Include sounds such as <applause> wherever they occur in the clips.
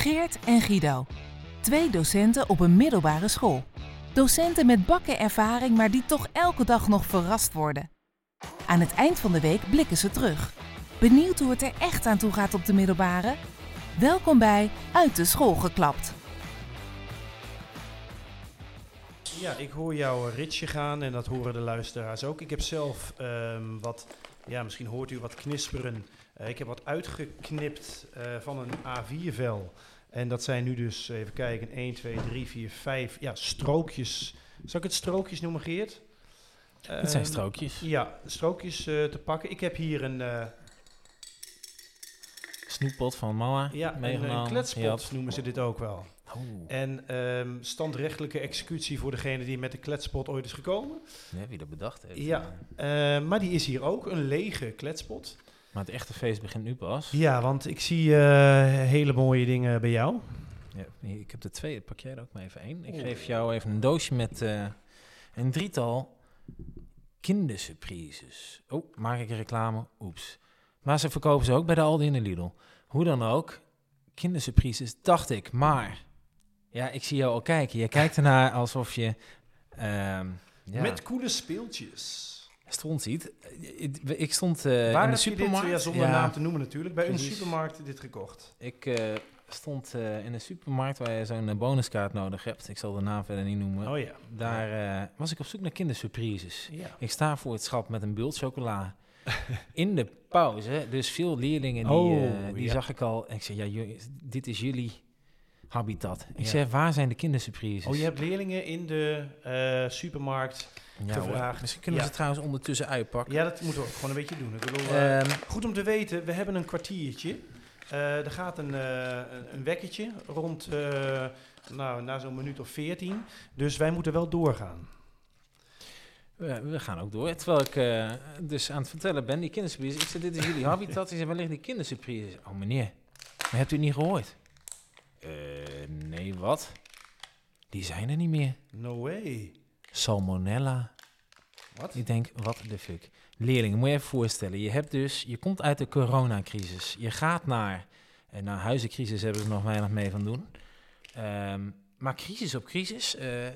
Geert en Guido. Twee docenten op een middelbare school. Docenten met bakken ervaring, maar die toch elke dag nog verrast worden. Aan het eind van de week blikken ze terug. Benieuwd hoe het er echt aan toe gaat op de middelbare? Welkom bij Uit de School geklapt. Ja, ik hoor jouw ritje gaan en dat horen de luisteraars ook. Ik heb zelf ehm, wat, ja, misschien hoort u wat knisperen. Eh, ik heb wat uitgeknipt eh, van een A4-vel. En dat zijn nu dus, even kijken, 1, 2, 3, 4, 5, ja, strookjes. Zal ik het strookjes noemen, Geert? Het zijn Ehm, strookjes. Ja, strookjes eh, te pakken. Ik heb hier een, eh, Snoeppot van mama ja, een, meegenomen. een kletspot, gehad. noemen ze dit ook wel. Oh, En ehm, standrechtelijke executie voor degene die met de kletspot ooit is gekomen. ja, wie dat bedacht heeft. Ja. eh. Eh, maar die is hier ook, een lege kletspot. Maar het echte feest begint nu pas. Ja, want ik zie eh, hele mooie dingen bij jou. Ja, ik heb de twee. Pak jij er ook maar even één. Ik geef jou even een doosje met eh, een drietal kindersurprises. Oh, maak ik een reclame? Oeps. Maar ze verkopen ze ook bij de Aldi en de Lidl. Hoe dan ook, kindersurprises dacht ik. Maar, ja, ik zie jou al kijken. Je kijkt ernaar alsof je... ehm, ja, Met coole speeltjes. stond ziet. Ik- stond Waar eh in de heb je dit, supermarkt. ja, zonder Ja, naam te noemen natuurlijk, bij precies. een supermarkt dit gekocht? Ik eh, stond eh, in een supermarkt waar je zo'n eh, bonuskaart nodig hebt. Ik zal de naam verder niet noemen. Oh ja. Daar eh, was ik op zoek naar kindersurprises. Ja. Ik sta voor het schap met een bult chocola. <laughs> In de pauze, dus veel leerlingen die, Oh, eh, die ja. zag ik al. En ik zei, ja, jongens, dit is jullie habitat. Ik Ja. zeg, waar zijn de kindersurprises? Oh, je hebt leerlingen in de eh, supermarkt. ja, hoor. gevraagd. Misschien kunnen we Ja. ze trouwens ondertussen uitpakken. Ja, dat moeten we ook gewoon een beetje doen. Ik bedoel, eh, Ehm, goed om te weten, we hebben een kwartiertje. Eh, er gaat een, eh, een, wekkertje rond, eh, nou, na zo'n minuut of veertien. Dus wij moeten wel doorgaan. We, we gaan ook door. Terwijl ik eh, dus aan het vertellen ben, die kindersurprises. Ik zei, dit is jullie habitat. Ik zei, waar die kindersurprises? Oh meneer, maar hebt u het niet gehoord? Eh, nee, wat? Die zijn er niet meer. No way. Salmonella. Wat? Ik denk, wat de fuck. Leerlingen, moet je even voorstellen. Je hebt dus, je komt uit de coronacrisis. Je gaat naar, en nou, huizencrisis hebben ze nog weinig mee van doen. Ehm, maar crisis op crisis. Eh,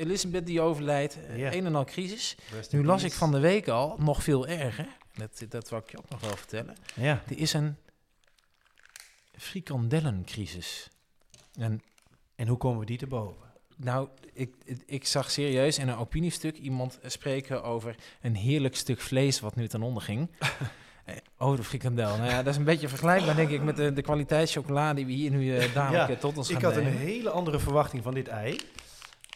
Elisabeth die overlijdt, eh, een en al crisis. Nu las ik van de week al, nog veel erger. Dat, dat wil ik je ook nog wel vertellen. Ja. Er is een frikandellencrisis. En En hoe komen we die te boven? nou, ik, ik- ik zag serieus in een opiniestuk iemand spreken over een heerlijk stuk vlees wat nu ten onder ging. <laughs> Eh, over de frikandel. Nou ja, dat is een beetje vergelijkbaar, denk ik, met de, de kwaliteit chocola die we hier nu eh, <laughs> dadelijk Ja, eh, tot ons Ik gaan had een hele andere verwachting van dit ei.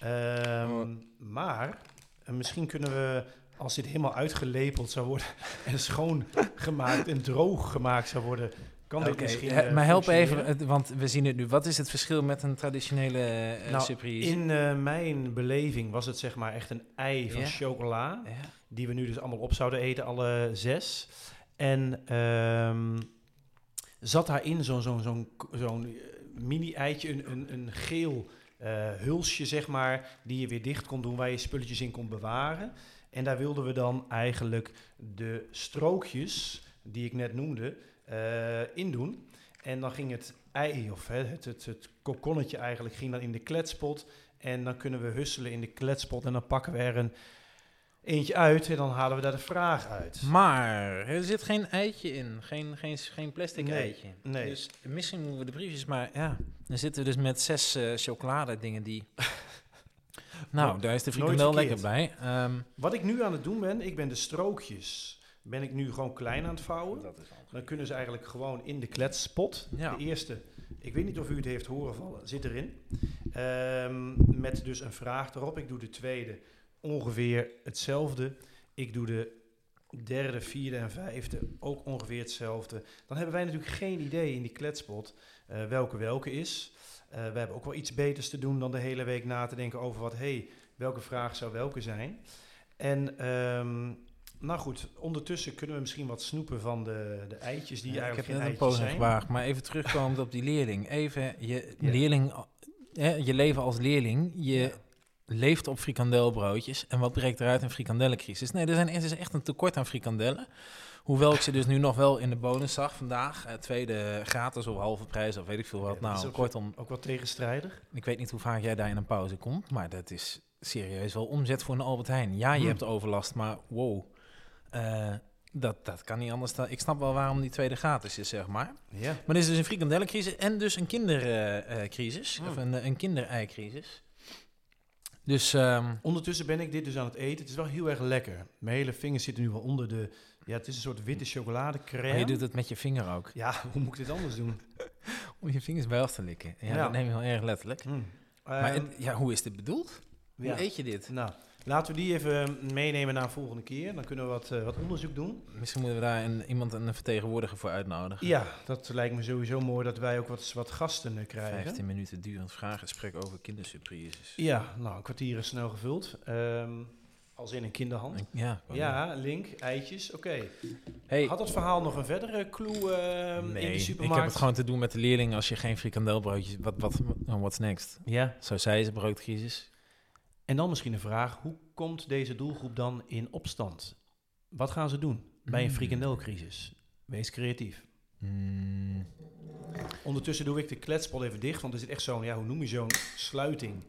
Ehm, Oh. Maar misschien kunnen we, als dit helemaal uitgelepeld zou worden <laughs> en schoongemaakt en droog gemaakt zou worden, kan dit Oké, misschien. eh, maar help even, want we zien het nu. Wat is het verschil met een traditionele Nou, surprise? In mijn beleving was het zeg maar echt een ei van chocola, die we nu dus allemaal op zouden eten, alle zes. En ehm, zat daarin zo'n zo'n eh, mini-eitje, een, een, een geel eh, hulsje, zeg maar, die je weer dicht kon doen, waar je spulletjes in kon bewaren. En daar wilden we dan eigenlijk de strookjes, die ik net noemde, eh in doen. En dan ging het ei, of het, het, het kokonnetje eigenlijk, ging dan in de kletspot. En dan kunnen we husselen in de kletspot en dan pakken we er een eentje uit en dan halen we daar de vraag uit. Maar er zit geen eitje in, geen, geen, geen plastic Nee, eitje. nee. Dus misschien moeten we de briefjes, maar ja, dan zitten we dus met zes eh chocolade dingen die... <laughs> nou, daar is de frikandel lekker bij. Ehm, Wat ik nu aan het doen ben, ik ben de strookjes, ben ik nu gewoon klein aan het vouwen. Dan kunnen ze eigenlijk gewoon in de kletspot. Ja. De eerste, ik weet niet of u het heeft horen vallen, zit erin. Ehm, met dus een vraag erop. Ik doe de tweede ongeveer hetzelfde. Ik doe de derde, vierde en vijfde ook ongeveer hetzelfde. Dan hebben wij natuurlijk geen idee in die kletspot eh, welke welke is. Eh, we hebben ook wel iets beters te doen dan de hele week na te denken over wat, hey, welke vraag zou welke zijn. En ehm, nou goed, ondertussen kunnen we misschien wat snoepen van de, de eitjes die ja, ik heb eigenlijk net geen een eitjes poging zijn. gewaagd, maar even terugkomend op die leerling. Even je Ja. leerling, eh, je leven als leerling, je. Leeft op frikandelbroodjes. En wat breekt eruit? Een frikandellencrisis. Nee, er, zijn, er is echt een tekort aan frikandellen. Hoewel ik ze dus nu nog wel in de bonus zag vandaag. eh, tweede gratis of halve prijs of weet ik veel wat. Ja, nou, ook- kortom, Ook wat tegenstrijdig. ik weet niet hoe vaak jij daar in een pauze komt. Maar dat is serieus wel omzet voor een Albert Heijn. Ja, je Hmm. hebt overlast, maar wow. Eh, dat, dat kan niet anders dan... Ik snap wel waarom die tweede gratis is, zeg maar. Ja. Maar er is dus een frikandellencrisis en dus een kindercrisis. Hmm. Of een, een kindereicrisis. Dus ehm, Ondertussen ben ik dit dus aan het eten. Het is wel heel erg lekker. Mijn hele vingers zitten nu wel onder de... Ja, het is een soort witte chocoladecrème. maar je doet het met je vinger ook. Ja, <laughs> hoe moet ik dit anders doen? <laughs> Om je vingers bij af te likken. Ja, Ja. dat neem je wel erg letterlijk. Hm. maar Ehm, het- ja, hoe is dit bedoeld? Hoe ja. eet je dit? Nou, laten we die even meenemen naar volgende keer. Dan kunnen we wat, eh, wat onderzoek doen. Misschien moeten we daar een, iemand, een vertegenwoordiger voor uitnodigen. Ja, dat lijkt me sowieso mooi dat wij ook wat, wat gasten eh, krijgen. 15 minuten durend vraaggesprek over kindersurprises. Ja, nou, een kwartier is snel gevuld. Ehm, als in een kinderhand. Ja. Ja, link, eitjes, oké. Hey, Had dat verhaal nog een verdere clue ehm, in nee, de ik supermarkt? heb het gewoon te doen met de leerlingen als je geen frikandelbroodjes... Wat, wat, oh, what's next? Ja, Zo zei ze, broodcrisis. En dan misschien een vraag. Hoe komt deze doelgroep dan in opstand? Wat gaan ze doen bij een Mm. frikandelcrisis? Wees creatief. Mm, Ondertussen doe ik de kletspot even dicht, want er zit echt zo'n, ja, hoe noem je zo'n sluiting?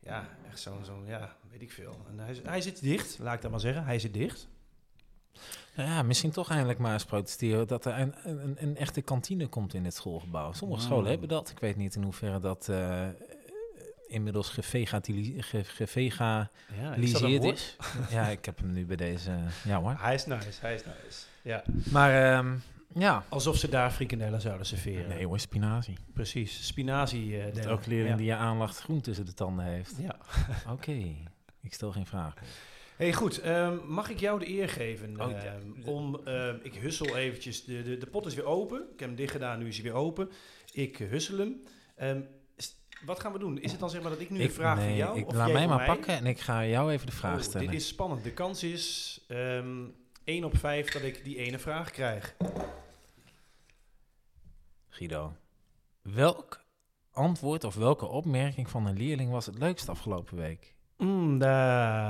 Ja, echt zo'n, zo'n, ja, weet ik veel. En hij, hij zit dicht, laat ik dat maar zeggen. Hij zit dicht. Nou ja, misschien toch eindelijk maar eens protesteren dat er een, een, een echte kantine komt in dit schoolgebouw. Sommige Mm. scholen hebben dat. Ik weet niet in hoeverre dat eh, inmiddels gevegaliseerd Ja, is. <laughs> ja, ik heb hem nu bij deze. ja hoor. Hij is nice, hij is nice. Ja. Maar ehm, ja. Alsof ze daar frikandellen zouden serveren. Nee hoor, spinazie. Precies, spinazie. eh Dat elke leerling ja. die je aanlacht groen tussen de tanden heeft. Ja. <laughs> Oké, ik stel geen vraag. Hey, goed. ehm, mag ik jou de eer geven Oh, ehm, om... ik hussel eventjes. De, de, de pot is weer open. Ik heb hem dicht gedaan, nu is hij weer open. Ik hussel hem. Wat gaan we doen? Is het dan zeg maar dat ik nu Ik, een vraag nee, voor jou? ik, of laat mij maar pakken en ik ga jou even de vraag Oh, stellen. Dit is spannend. De kans is ehm 1 op 5 dat ik die ene vraag krijg. Guido, welk antwoord of welke opmerking van een leerling was het leukst afgelopen week? Mm,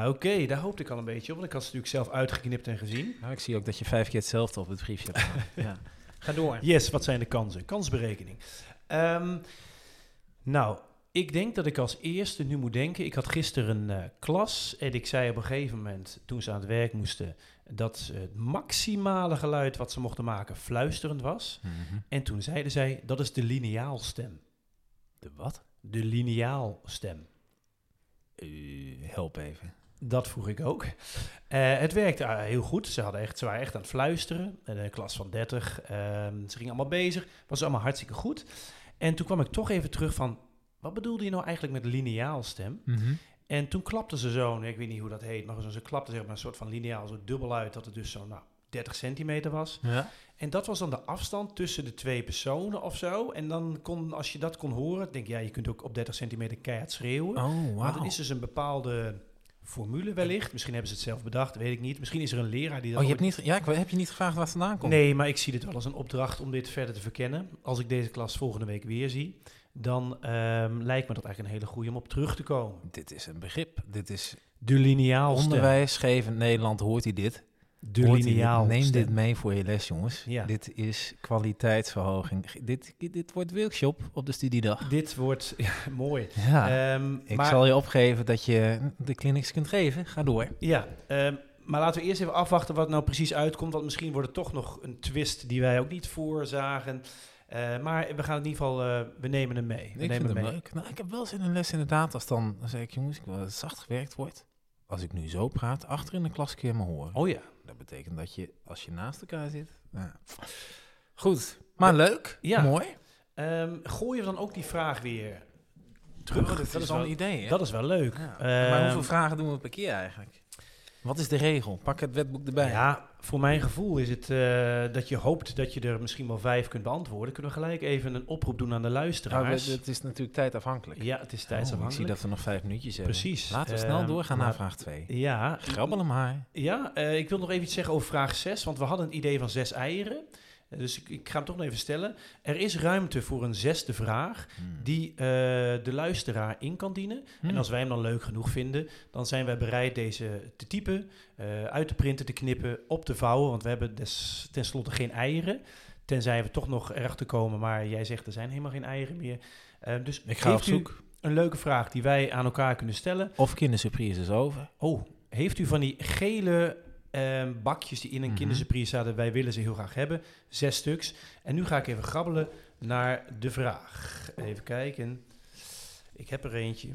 Oké, daar hoopte ik al een beetje op. Want ik had ze natuurlijk zelf uitgeknipt en gezien. Nou, ik zie ook dat je vijf keer hetzelfde op het briefje hebt. <laughs> ja. Ga door. Yes, wat zijn de kansen? Kansberekening. Ehm, nou, ik denk dat ik als eerste nu moet denken. Ik had gisteren een eh, klas en ik zei op een gegeven moment, toen ze aan het werk moesten, dat ze het maximale geluid wat ze mochten maken fluisterend was. Mhm. En toen zeiden zij, dat is de lineaalstem. De wat? De lineaalstem. Eh, help even. Dat vroeg ik ook. Eh, het werkte heel goed. Ze, hadden echt, ze waren echt aan het fluisteren. En Een klas van 30. ehm, ze gingen allemaal bezig. Was allemaal hartstikke goed. En toen kwam ik toch even terug van... Wat bedoelde je nou eigenlijk met lineaalstem? Mhm. En toen klapte ze zo, ik weet niet hoe dat heet, maar ze klapte zeg maar een soort van lineaal zo dubbel uit dat het dus zo nou, 30 centimeter was. Ja. En dat was dan de afstand tussen de twee personen of zo. En dan kon, als je dat kon horen, denk je, ja, je kunt ook op 30 centimeter keihard schreeuwen. Oh, Maar wauw. is dus een bepaalde formule wellicht. Misschien hebben ze het zelf bedacht, weet ik niet. Misschien is er een leraar die dat Oh, je hebt niet, ja, ik heb je niet gevraagd waar het vandaan komt. Nee, maar ik zie dit wel als een opdracht om dit verder te verkennen. Als ik deze klas volgende week weer zie, dan ehm, lijkt me dat eigenlijk een hele goede om op terug te komen. Dit is een begrip. Dit is De lineaalstem. onderwijsgevend Nederland. Hoort hij dit? De lineaalstem. Neem dit mee voor je les, jongens. Ja. Dit is kwaliteitsverhoging. Dit, dit wordt workshop op de studiedag. Dit wordt <laughs> ja, mooi. Ja. Ehm, ik maar, zal je opgeven dat je de clinics kunt geven. Ga door. Ja, ehm, maar laten we eerst even afwachten wat nou precies uitkomt. Want misschien wordt het toch nog een twist die wij ook niet voorzagen. Eh, maar we gaan in ieder geval, eh, we nemen hem mee. We Ik nemen hem mee. leuk. Nou, ik heb wel eens in een les inderdaad, als dan, dan zeg ik, jongens, ik wil dat het zacht gewerkt wordt. Als ik nu zo praat, achter in de klas kun je me horen. Oh ja. Dat betekent dat je, als je naast elkaar zit... Ja. Goed, maar leuk. Ja. Mooi. Ehm gooien we dan ook die vraag weer terug? Oh, dat, dat is al wel, een idee, hè? dat is wel leuk. Ja. Ehm, maar hoeveel vragen doen we per keer eigenlijk? Wat is de regel? Pak het wetboek erbij. Ja, voor mijn gevoel is het eh, dat je hoopt dat je er misschien wel vijf kunt beantwoorden. Kunnen we gelijk even een oproep doen aan de Nou, luisteraars? het is natuurlijk tijdafhankelijk. ja, het is Oh, ik zie dat we nog vijf minuutjes hebben. Precies. Laten we Ehm, snel doorgaan naar vraag 2. Ja, Grabbel hem maar. Ja, eh, ik wil nog even iets zeggen over vraag 6, want we hadden het idee van zes eieren. Dus ik, ik ga hem toch nog even stellen. Er is ruimte voor een zesde vraag Hmm. die eh, de luisteraar in kan dienen. Hmm. En als wij hem dan leuk genoeg vinden, dan zijn wij bereid deze te typen, eh, uit te printen, te knippen, op te vouwen. Want we hebben des, tenslotte geen eieren. Tenzij we toch nog erachter komen, maar jij zegt er zijn helemaal geen eieren meer. Eh, dus Ik ga op zoek. een leuke vraag die wij aan elkaar kunnen stellen. Of kindersurprise is over. Oh, heeft u van die gele ehm, bakjes die in een kindersurprise zaten? Wij willen ze heel graag hebben. Zes stuks. En nu ga ik even grabbelen naar de vraag. Even kijken. Ik heb er eentje.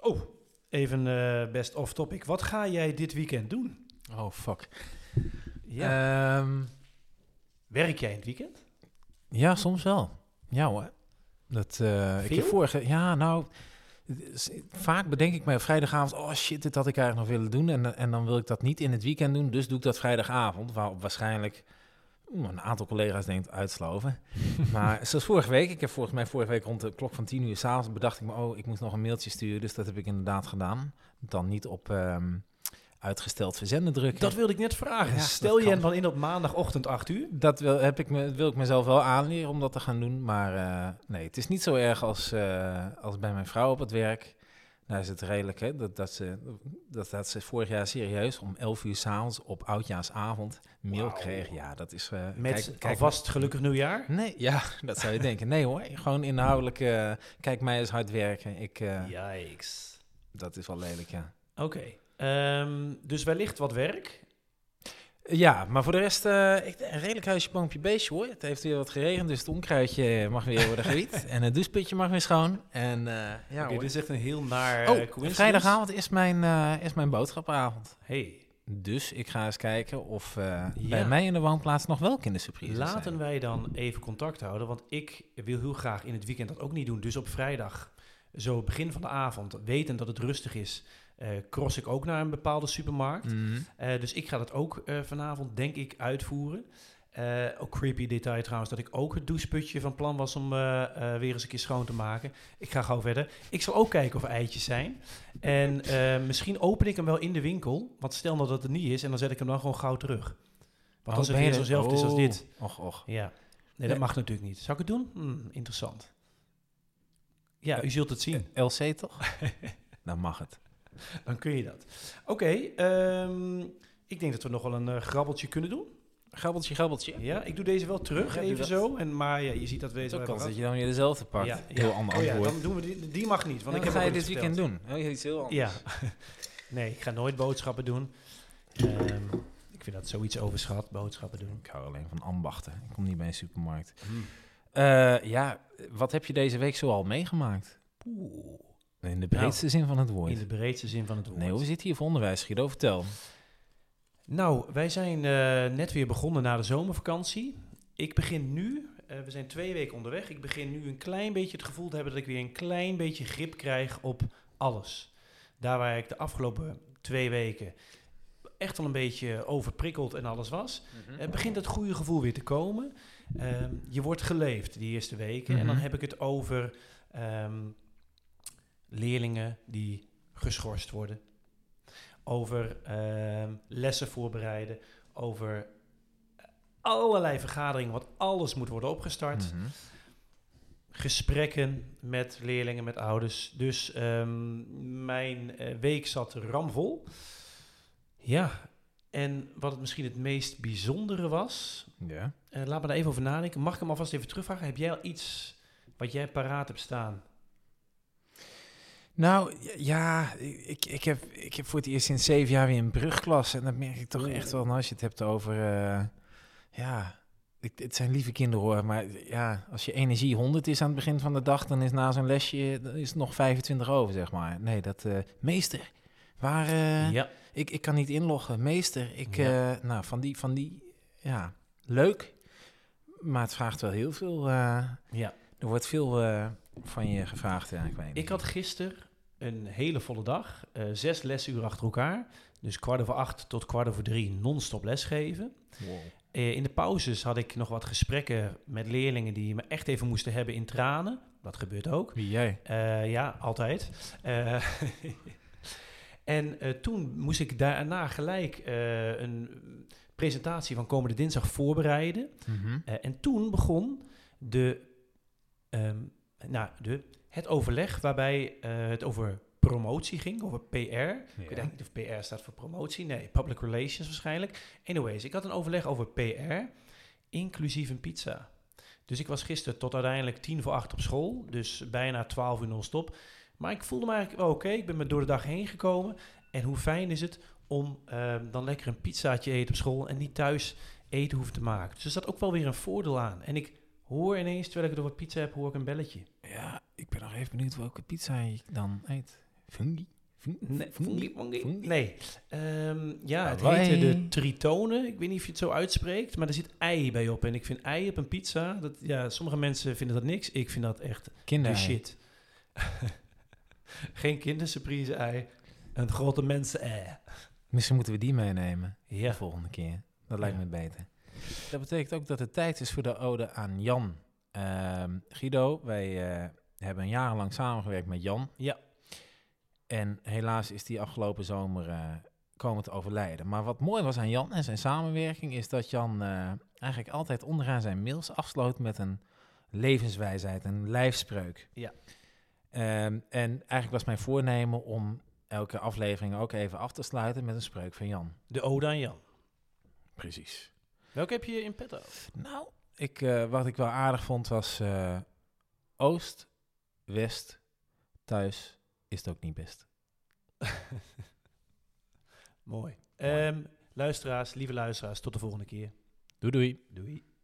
Oh, even eh, best off topic. Wat ga jij dit weekend doen? Oh, fuck. Ja. Ehm, Werk jij in het weekend? ja, soms wel. Ja hoor. Dat, eh, ik heb vorige... Ja, nou... Vaak bedenk ik mij op vrijdagavond... Oh shit, dit had ik eigenlijk nog willen doen. En, en dan wil ik dat niet in het weekend doen. Dus doe ik dat vrijdagavond. Waarop waarschijnlijk een aantal collega's denkt uitsloven. <laughs> maar zoals vorige week. Ik heb volgens mij vorige week rond de klok van 10 uur s'avonds... bedacht ik me, oh, ik moet nog een mailtje sturen. Dus dat heb ik inderdaad gedaan. Dan niet op ehm, uitgesteld verzenden drukken. Dat wilde ik net vragen. Ja, Stel je hem dan in op maandagochtend 8 uur? Dat wil, heb ik me, wil ik mezelf wel aanleren om dat te gaan doen. Maar eh, nee, het is niet zo erg als, eh, als bij mijn vrouw op het werk. Daar is het redelijk, hè. Dat, dat, ze, dat, dat ze vorig jaar serieus om 11 uur s'avonds op oudjaarsavond mail Wauw. kreeg. Ja, dat is... eh, Met kijk, kijk, alvast gelukkig nieuwjaar? Nee, ja, <laughs> dat zou je denken. Nee hoor, gewoon inhoudelijk... kijk mij eens hard werken. Ik, Yikes. Dat is wel lelijk, ja. Oké. Ehm, dus wellicht wat werk. Ja, maar voor de rest, eh, ik, een redelijk huisje, boompje, beestje hoor. Het heeft weer wat geregend, dus het onkruidje mag weer worden <laughs> gewiet. en het doucheputje mag weer schoon. En eh, ja dit is echt een heel naar Oh, eh, coincidence. vrijdagavond is mijn, eh, is mijn boodschapavond. Hey, Dus ik ga eens kijken of eh, Ja. bij mij in de woonplaats nog wel kindersurprises laten zijn. wij dan even contact houden, want ik wil heel graag in het weekend dat ook niet doen. Dus op vrijdag, zo begin van de avond, wetend dat het rustig is, eh, cross ik ook naar een bepaalde supermarkt. Mhm. Eh, dus ik ga dat ook eh, vanavond, denk ik, uitvoeren. Ook creepy detail trouwens, dat ik ook het doucheputje van plan was om weer eens een keer schoon te maken. Ik ga gauw verder. Ik zal ook kijken of er eitjes zijn. En misschien open ik hem wel in de winkel. Want stel nou dat het niet is, en dan zet ik hem dan gewoon gauw terug. Want Oh, als het weer er- zozelfde is als Oh, dit. Och, och. Ja. Nee, Nee. dat mag natuurlijk niet. Zou ik het doen? Hm, interessant. Ja, u zult het zien. LC toch? <laughs> Dan mag het. <laughs> Dan kun je dat. Oké, ehm, ik denk dat we nog wel een eh, grabbeltje kunnen doen. Grabbeltje, grabbeltje. Ja, ik doe deze wel terug, Ja, even zo. En, maar ja, je ziet dat we Het deze ook hebben dat je dan weer dezelfde pakt. Ja, Heel ander Oh ja, antwoord. dan doen we die, die mag niet, want ik heb ga je dit weekend doen? Oh, iets heel anders. Ja. <laughs> nee, ik ga nooit boodschappen doen. Ehm, ik vind dat zoiets overschat, boodschappen doen. Ik hou alleen van ambachten. Ik kom niet bij een supermarkt. Hmm. Eh, ja, wat heb je deze week zo al meegemaakt? Oeh. In de breedste zin van het woord. In de breedste zin van het woord. Nee, hoe zit hier voor onderwijs, Guido? Vertel. Nou, wij zijn eh, net weer begonnen na de zomervakantie. Ik begin nu, eh, we zijn twee weken onderweg. Ik begin nu een klein beetje het gevoel te hebben dat ik weer een klein beetje grip krijg op alles. Daar waar ik de afgelopen twee weken echt wel een beetje overprikkeld en alles was, eh, begint het goede gevoel weer te komen. Ehm, je wordt geleefd die eerste weken. En dan Mhm. heb ik het over ehm, leerlingen die geschorst worden. Over ehm, lessen voorbereiden. Over allerlei vergaderingen, wat alles moet worden opgestart. Mhm. Gesprekken met leerlingen, met ouders. Dus ehm, mijn eh, week zat ramvol. Ja, en wat het misschien het meest bijzondere was, Ja. eh, laat me daar even over nadenken. Mag ik hem alvast even terugvragen? Heb jij al iets wat jij paraat hebt staan? Nou, ja, ik, ik, heb, ik heb voor het eerst sinds zeven jaar weer een brugklas. En dat merk ik toch echt wel, nou, als je het hebt over... eh, ja, ik, het zijn lieve kinderen hoor. Maar ja, als je energie 100 is aan het begin van de dag... dan is na zo'n lesje dan is het nog 25 over, zeg maar. Nee, dat... eh, meester, waar... eh, ja. ik, ik kan niet inloggen. Meester, ik... Ja. nou, van die, van die... Ja, leuk. Maar het vraagt wel heel veel... ja. er wordt veel van je gevraagd. Ja, ik weet niet. Ik had gisteren een hele volle dag. eh, zes lesuren achter elkaar. Dus kwart over acht tot kwart over drie non-stop lesgeven. Wow. Eh, in de pauzes had ik nog wat gesprekken met leerlingen die me echt even moesten hebben in tranen. Dat gebeurt ook. Wie jij? Eh, ja, altijd. <laughs> En toen moest ik daarna gelijk een presentatie van komende dinsdag voorbereiden. Mhm. En toen begon de, ehm, nou, de, het overleg waarbij eh, het over promotie ging, over PR. Ik weet niet of PR staat voor promotie. Nee, public relations waarschijnlijk. Anyways, ik had een overleg over PR, inclusief een pizza. Dus ik was gisteren tot uiteindelijk tien voor acht op school. Dus bijna twaalf uur non-stop. Maar ik voelde me eigenlijk wel oké. Ik ben me door de dag heen gekomen. En hoe fijn is het om ehm, dan lekker een pizzaatje eten op school... en niet thuis eten hoeven te maken. Dus er zat ook wel weer een voordeel aan. En ik hoor ineens, terwijl ik het over pizza heb, hoor ik een belletje. Ja, ik ben nog even benieuwd welke pizza je dan eet. Fungi? Nee, fungi? nee. Ehm, ja, het Hawaii. heette de tritonen. Ik weet niet of je het zo uitspreekt, maar er zit ei bij op. En ik vind ei op een pizza, dat, ja, sommige mensen vinden dat niks. Ik vind dat echt de shit. <laughs> Geen kindersurprise ei, een grote mensen ei. Misschien moeten we die meenemen Ja. de volgende keer. Dat lijkt Ja. me beter. Dat betekent ook dat het tijd is voor de ode aan Jan. Ehm, Guido, wij eh, hebben jarenlang samengewerkt met Jan. Ja. En helaas is die afgelopen zomer eh, komen te overlijden. Maar wat mooi was aan Jan en zijn samenwerking... is dat Jan eh, eigenlijk altijd onderaan zijn mails afsloot met een levenswijsheid, een lijfspreuk. Ja. Ehm, en eigenlijk was mijn voornemen om elke aflevering ook even af te sluiten met een spreuk van Jan. De ode aan Jan. Precies. Welke heb je in petto? Nou, ik, eh, wat ik wel aardig vond was eh, Oost, West, thuis is het ook niet best. <laughs> Mooi. Ehm, luisteraars, lieve luisteraars, tot de volgende keer. Doei doei. Doei.